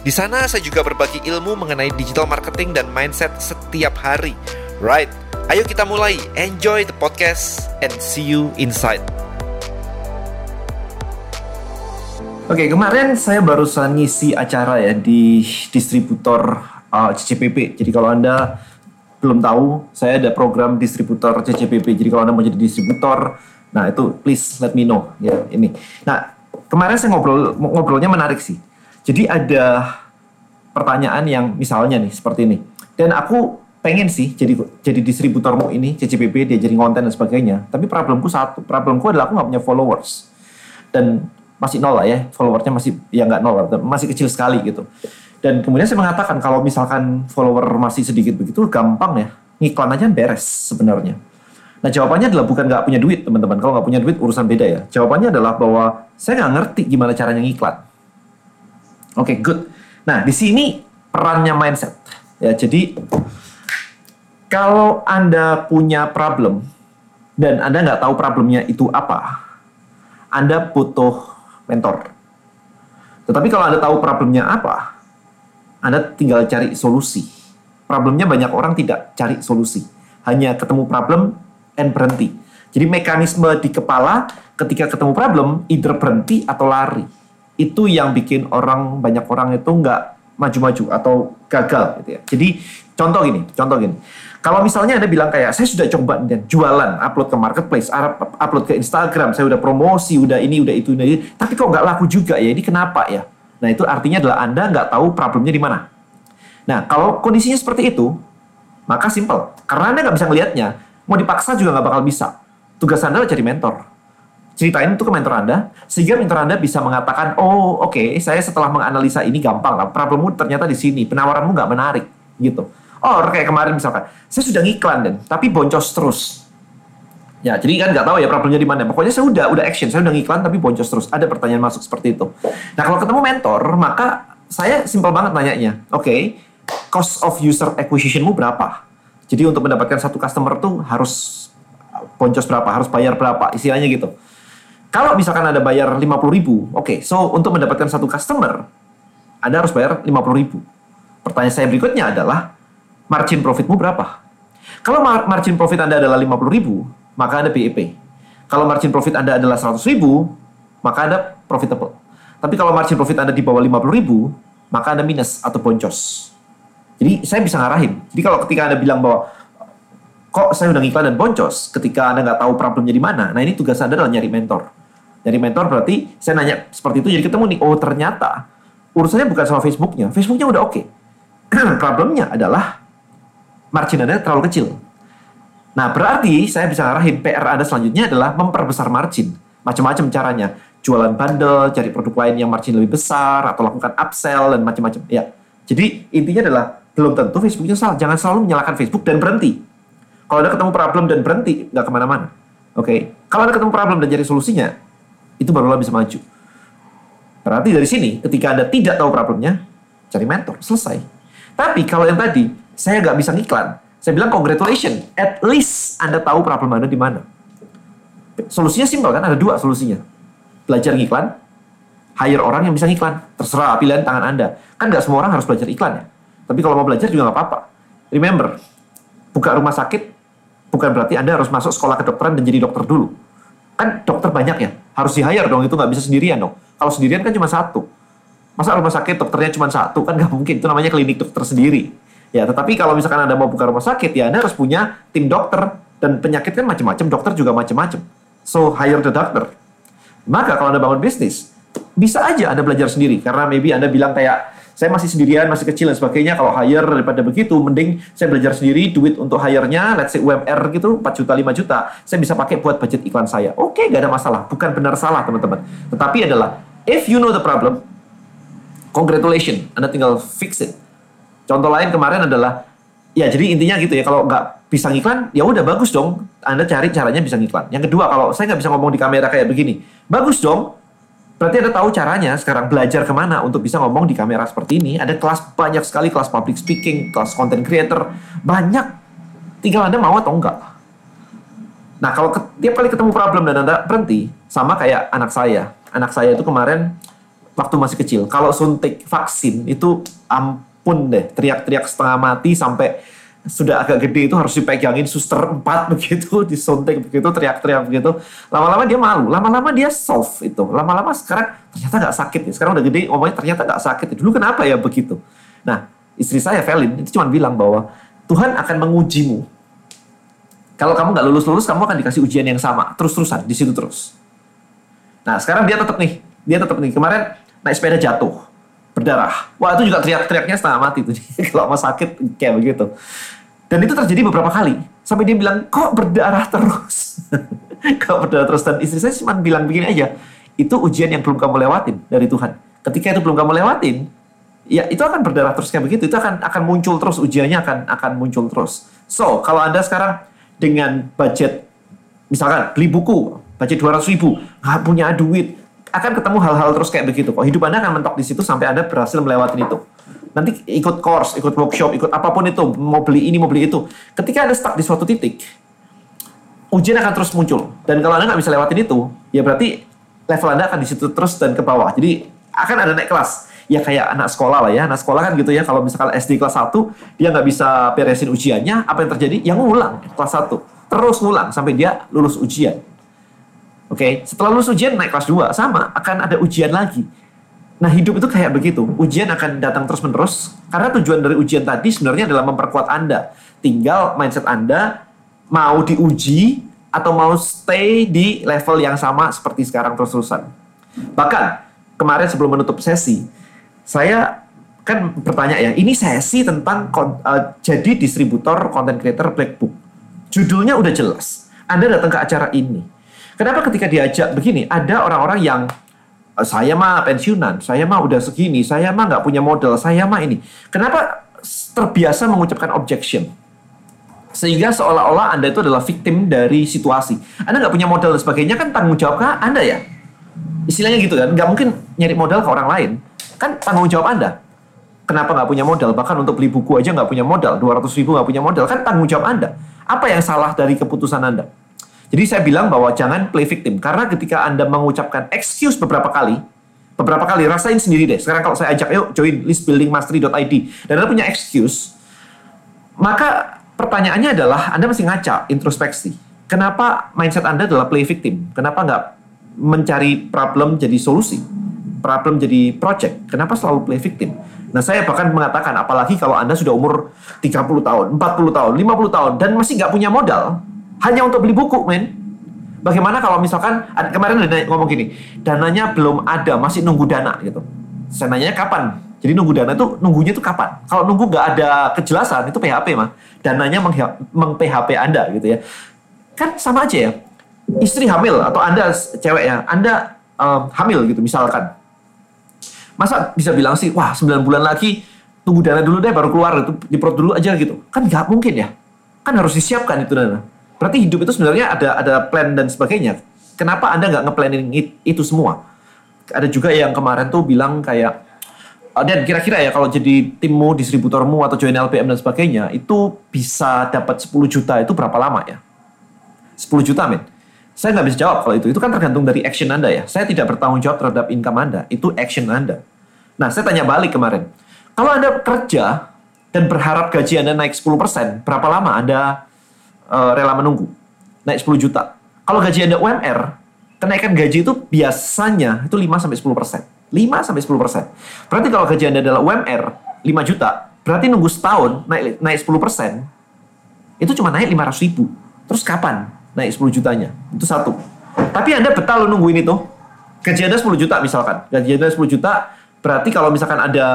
Di sana saya juga berbagi ilmu mengenai digital marketing dan mindset setiap hari. Right, ayo kita mulai. Enjoy the podcast and see you inside. Oke, kemarin saya barusan ngisi acara ya di distributor uh, CCPP. Jadi kalau Anda belum tahu, saya ada program distributor CCPP. Jadi kalau Anda mau jadi distributor, nah itu please let me know ya ini. Nah, kemarin saya ngobrol ngobrolnya menarik sih jadi ada pertanyaan yang misalnya nih seperti ini. Dan aku pengen sih jadi jadi distributormu ini CCPP dia jadi konten dan sebagainya. Tapi problemku satu, problemku adalah aku nggak punya followers dan masih nol lah ya followersnya masih ya nggak nol masih kecil sekali gitu. Dan kemudian saya mengatakan kalau misalkan follower masih sedikit begitu gampang ya ngiklan aja beres sebenarnya. Nah jawabannya adalah bukan nggak punya duit teman-teman. Kalau nggak punya duit urusan beda ya. Jawabannya adalah bahwa saya nggak ngerti gimana caranya ngiklan Oke, okay, good. Nah, di sini perannya mindset. Ya, jadi kalau Anda punya problem dan Anda nggak tahu problemnya itu apa, Anda butuh mentor. Tetapi kalau Anda tahu problemnya apa, Anda tinggal cari solusi. Problemnya banyak orang tidak cari solusi. Hanya ketemu problem and berhenti. Jadi mekanisme di kepala ketika ketemu problem, either berhenti atau lari itu yang bikin orang banyak orang itu nggak maju-maju atau gagal gitu ya. Jadi contoh gini, contoh gini. Kalau misalnya Anda bilang kayak saya sudah coba dan jualan, upload ke marketplace, upload ke Instagram, saya udah promosi, udah ini, udah itu, udah ini, tapi kok nggak laku juga ya? Ini kenapa ya? Nah itu artinya adalah Anda nggak tahu problemnya di mana. Nah kalau kondisinya seperti itu, maka simple. Karena Anda nggak bisa ngelihatnya, mau dipaksa juga nggak bakal bisa. Tugas Anda adalah cari mentor ceritain itu ke mentor Anda, sehingga mentor Anda bisa mengatakan, oh oke, okay, saya setelah menganalisa ini gampang lah, problemmu ternyata di sini, penawaranmu nggak menarik, gitu. Oh kayak kemarin misalkan, saya sudah ngiklan dan, tapi boncos terus. Ya, jadi kan nggak tahu ya problemnya di mana. Pokoknya saya udah udah action, saya udah ngiklan tapi boncos terus. Ada pertanyaan masuk seperti itu. Nah kalau ketemu mentor, maka saya simpel banget nanyanya. Oke, okay, cost of user acquisitionmu berapa? Jadi untuk mendapatkan satu customer tuh harus boncos berapa, harus bayar berapa, istilahnya gitu. Kalau misalkan ada bayar 50 ribu, oke, okay, so untuk mendapatkan satu customer, Anda harus bayar 50 ribu. Pertanyaan saya berikutnya adalah, margin profitmu berapa? Kalau margin profit Anda adalah 50 ribu, maka Anda BEP. Kalau margin profit Anda adalah 100 ribu, maka Anda profitable. Tapi kalau margin profit Anda di bawah 50 ribu, maka Anda minus atau boncos. Jadi saya bisa ngarahin. Jadi kalau ketika Anda bilang bahwa kok saya udah ngiklan dan boncos ketika Anda nggak tahu problemnya di mana, nah ini tugas Anda adalah nyari mentor. Dari mentor berarti saya nanya seperti itu jadi ketemu nih, oh ternyata urusannya bukan sama Facebooknya, Facebooknya udah oke. Okay. Problemnya adalah margin Anda terlalu kecil. Nah berarti saya bisa ngarahin PR Anda selanjutnya adalah memperbesar margin. Macam-macam caranya. Jualan bundle, cari produk lain yang margin lebih besar, atau lakukan upsell, dan macam-macam. Ya. Jadi intinya adalah belum tentu Facebooknya salah. Jangan selalu menyalahkan Facebook dan berhenti. Kalau Anda ketemu problem dan berhenti, nggak ke mana-mana. Oke, okay? kalau Anda ketemu problem dan cari solusinya, itu barulah bisa maju. Berarti dari sini, ketika Anda tidak tahu problemnya, cari mentor, selesai. Tapi kalau yang tadi, saya nggak bisa ngiklan, saya bilang congratulations, at least Anda tahu problem Anda di mana. Solusinya simpel kan, ada dua solusinya. Belajar ngiklan, hire orang yang bisa ngiklan. Terserah pilihan tangan Anda. Kan nggak semua orang harus belajar iklan ya. Tapi kalau mau belajar juga nggak apa-apa. Remember, buka rumah sakit bukan berarti Anda harus masuk sekolah kedokteran dan jadi dokter dulu kan dokter banyak ya harus di hire dong itu nggak bisa sendirian dong. Kalau sendirian kan cuma satu. Masa rumah sakit dokternya cuma satu? Kan nggak mungkin itu namanya klinik dokter sendiri. Ya tetapi kalau misalkan anda mau buka rumah sakit ya anda harus punya tim dokter. Dan penyakit kan macam-macam dokter juga macam-macam. So hire the doctor. Maka kalau anda bangun bisnis bisa aja anda belajar sendiri. Karena maybe anda bilang kayak saya masih sendirian, masih kecil dan sebagainya. Kalau hire daripada begitu, mending saya belajar sendiri, duit untuk hire-nya, let's say UMR gitu, 4 juta, 5 juta, saya bisa pakai buat budget iklan saya. Oke, okay, gak ada masalah. Bukan benar salah, teman-teman. Tetapi adalah, if you know the problem, congratulations, Anda tinggal fix it. Contoh lain kemarin adalah ya jadi intinya gitu ya kalau nggak bisa ngiklan ya udah bagus dong anda cari caranya bisa ngiklan yang kedua kalau saya nggak bisa ngomong di kamera kayak begini bagus dong berarti anda tahu caranya sekarang belajar ke mana untuk bisa ngomong di kamera seperti ini? Ada kelas banyak sekali kelas public speaking kelas content creator. Banyak. Tinggal anda mau atau enggak. Nah kalau tiap kali ketemu problem dan anda berhenti sama kayak anak saya. Anak saya itu kemarin waktu masih kecil kalau suntik vaksin itu ampun deh teriak-teriak setengah mati sampai sudah agak gede itu harus dipegangin suster empat begitu disuntik begitu teriak-teriak begitu. Lama-lama dia malu lama-lama dia soft itu. Lama-lama sekarang ternyata nggak sakit ya sekarang udah gede ngomongnya ternyata nggak sakit dulu kenapa ya begitu? Nah istri saya Velin itu cuma bilang bahwa Tuhan akan mengujimu. Kalau kamu nggak lulus-lulus kamu akan dikasih ujian yang sama. Terus-terusan di situ terus. Nah sekarang dia tetap nih dia tetap nih. Kemarin naik sepeda jatuh berdarah. Wah itu juga teriak-teriaknya setengah mati tuh. Kalau mau sakit kayak begitu. Dan itu terjadi beberapa kali. Sampai dia bilang, kok berdarah terus? kok berdarah terus? Dan istri saya cuma bilang begini aja. Itu ujian yang belum kamu lewatin dari Tuhan. Ketika itu belum kamu lewatin, ya itu akan berdarah terus kayak begitu. Itu akan akan muncul terus, ujiannya akan akan muncul terus. So, kalau Anda sekarang dengan budget, misalkan beli buku, budget 200 ribu, nggak punya duit, akan ketemu hal-hal terus kayak begitu kok. Hidup Anda akan mentok di situ sampai Anda berhasil melewati itu. Nanti ikut course, ikut workshop, ikut apa pun itu, mau beli ini, mau beli itu. Ketika Anda stuck di suatu titik, ujian akan terus muncul. Dan kalau Anda nggak bisa lewatin itu, ya berarti level Anda akan di situ terus dan ke bawah. Jadi akan ada naik kelas. Ya kayak anak sekolah lah ya. Anak sekolah kan gitu ya, kalau misalkan SD kelas 1, dia nggak bisa beresin ujiannya, apa yang terjadi? Yang ngulang kelas 1. Terus ngulang sampai dia lulus ujian. Oke, okay? setelah lulus ujian naik kelas 2 sama akan ada ujian lagi. Nah, hidup itu kayak begitu. Ujian akan datang terus-menerus karena tujuan dari ujian tadi sebenarnya adalah memperkuat Anda. Tinggal mindset Anda mau diuji atau mau stay di level yang sama seperti sekarang terus-terusan. Bahkan kemarin sebelum menutup sesi, saya kan bertanya ya, ini sesi tentang uh, jadi distributor content creator Black Book. Judulnya udah jelas. Anda datang ke acara ini Kenapa ketika diajak begini, ada orang-orang yang eh, saya mah pensiunan, saya mah udah segini, saya mah nggak punya modal, saya mah ini. Kenapa terbiasa mengucapkan objection? Sehingga seolah-olah Anda itu adalah victim dari situasi. Anda nggak punya modal dan sebagainya, kan tanggung jawab kah Anda ya? Istilahnya gitu kan, nggak mungkin nyari modal ke orang lain. Kan tanggung jawab Anda. Kenapa nggak punya modal? Bahkan untuk beli buku aja nggak punya modal, 200 ribu nggak punya modal. Kan tanggung jawab Anda. Apa yang salah dari keputusan Anda? Jadi saya bilang bahwa jangan play victim karena ketika Anda mengucapkan excuse beberapa kali, beberapa kali rasain sendiri deh. Sekarang kalau saya ajak yuk join listbuildingmastery.id dan Anda punya excuse, maka pertanyaannya adalah Anda masih ngaca, introspeksi. Kenapa mindset Anda adalah play victim? Kenapa nggak mencari problem jadi solusi? Problem jadi project. Kenapa selalu play victim? Nah, saya bahkan mengatakan apalagi kalau Anda sudah umur 30 tahun, 40 tahun, 50 tahun dan masih nggak punya modal, hanya untuk beli buku, men. Bagaimana kalau misalkan kemarin ada ngomong gini, dananya belum ada, masih nunggu dana gitu. Saya nanya kapan? Jadi nunggu dana itu nunggunya itu kapan? Kalau nunggu nggak ada kejelasan itu PHP mah. Dananya meng-PHP Anda gitu ya. Kan sama aja ya. Istri hamil atau Anda cewek ya, Anda um, hamil gitu misalkan. Masa bisa bilang sih, wah 9 bulan lagi tunggu dana dulu deh baru keluar itu diperut dulu aja gitu. Kan nggak mungkin ya. Kan harus disiapkan itu dana. Berarti hidup itu sebenarnya ada ada plan dan sebagainya. Kenapa Anda nggak ngeplanning it, itu semua? Ada juga yang kemarin tuh bilang kayak ah, dan kira-kira ya kalau jadi timmu, distributormu atau join LPM dan sebagainya itu bisa dapat 10 juta itu berapa lama ya? 10 juta men. Saya nggak bisa jawab kalau itu. Itu kan tergantung dari action Anda ya. Saya tidak bertanggung jawab terhadap income Anda. Itu action Anda. Nah, saya tanya balik kemarin. Kalau Anda kerja dan berharap gaji Anda naik 10%, berapa lama Anda uh, rela menunggu. Naik 10 juta. Kalau gaji Anda UMR, kenaikan gaji itu biasanya itu 5 sampai 10 persen. 5 sampai 10 persen. Berarti kalau gaji Anda adalah UMR 5 juta, berarti nunggu setahun naik naik 10 persen, itu cuma naik 500 ribu. Terus kapan naik 10 jutanya? Itu satu. Tapi Anda betah lo nungguin itu. Gaji Anda 10 juta misalkan. Gaji Anda 10 juta, berarti kalau misalkan ada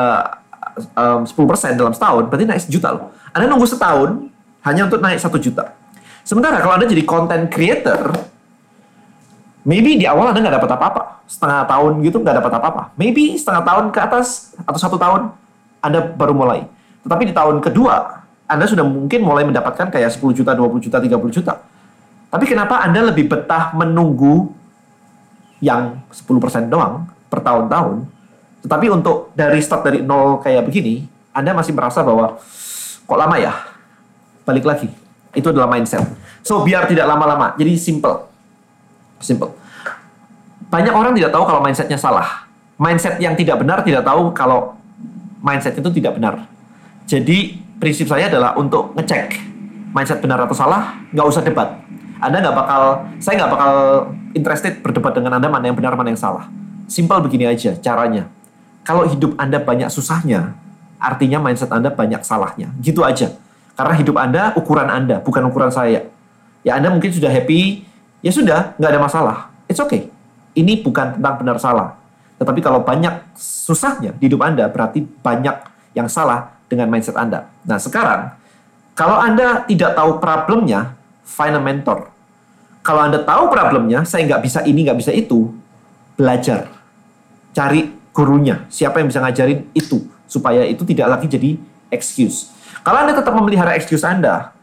um, 10 persen dalam setahun, berarti naik sejuta loh. Anda nunggu setahun hanya untuk naik satu juta. Sementara kalau Anda jadi content creator, maybe di awal Anda nggak dapat apa-apa. Setengah tahun gitu nggak dapat apa-apa. Maybe setengah tahun ke atas atau satu tahun Anda baru mulai. Tetapi di tahun kedua, Anda sudah mungkin mulai mendapatkan kayak 10 juta, 20 juta, 30 juta. Tapi kenapa Anda lebih betah menunggu yang 10% doang per tahun-tahun? Tetapi untuk dari start dari nol kayak begini, Anda masih merasa bahwa kok lama ya? Balik lagi. Itu adalah mindset. So, biar tidak lama-lama. Jadi simple. Simple. Banyak orang tidak tahu kalau mindsetnya salah. Mindset yang tidak benar tidak tahu kalau mindset itu tidak benar. Jadi prinsip saya adalah untuk ngecek mindset benar atau salah, nggak usah debat. Anda nggak bakal, saya nggak bakal interested berdebat dengan Anda mana yang benar mana yang salah. Simple begini aja caranya. Kalau hidup Anda banyak susahnya, artinya mindset Anda banyak salahnya. Gitu aja. Karena hidup Anda ukuran Anda, bukan ukuran saya. Ya Anda mungkin sudah happy, ya sudah, nggak ada masalah. It's okay. Ini bukan tentang benar salah. Tetapi kalau banyak susahnya di hidup Anda, berarti banyak yang salah dengan mindset Anda. Nah sekarang, kalau Anda tidak tahu problemnya, find a mentor. Kalau Anda tahu problemnya, saya nggak bisa ini, nggak bisa itu, belajar. Cari gurunya, siapa yang bisa ngajarin itu, supaya itu tidak lagi jadi excuse. Kalau Anda tetap memelihara excuse Anda,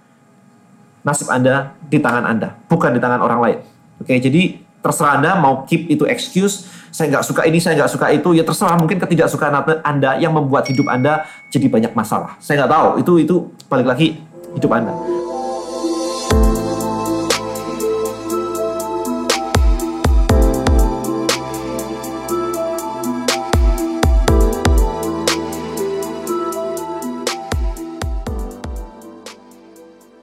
nasib Anda di tangan Anda, bukan di tangan orang lain. Oke, jadi terserah Anda mau keep itu excuse, saya nggak suka ini, saya nggak suka itu, ya terserah mungkin ketidaksukaan Anda yang membuat hidup Anda jadi banyak masalah. Saya nggak tahu, itu itu balik lagi hidup Anda.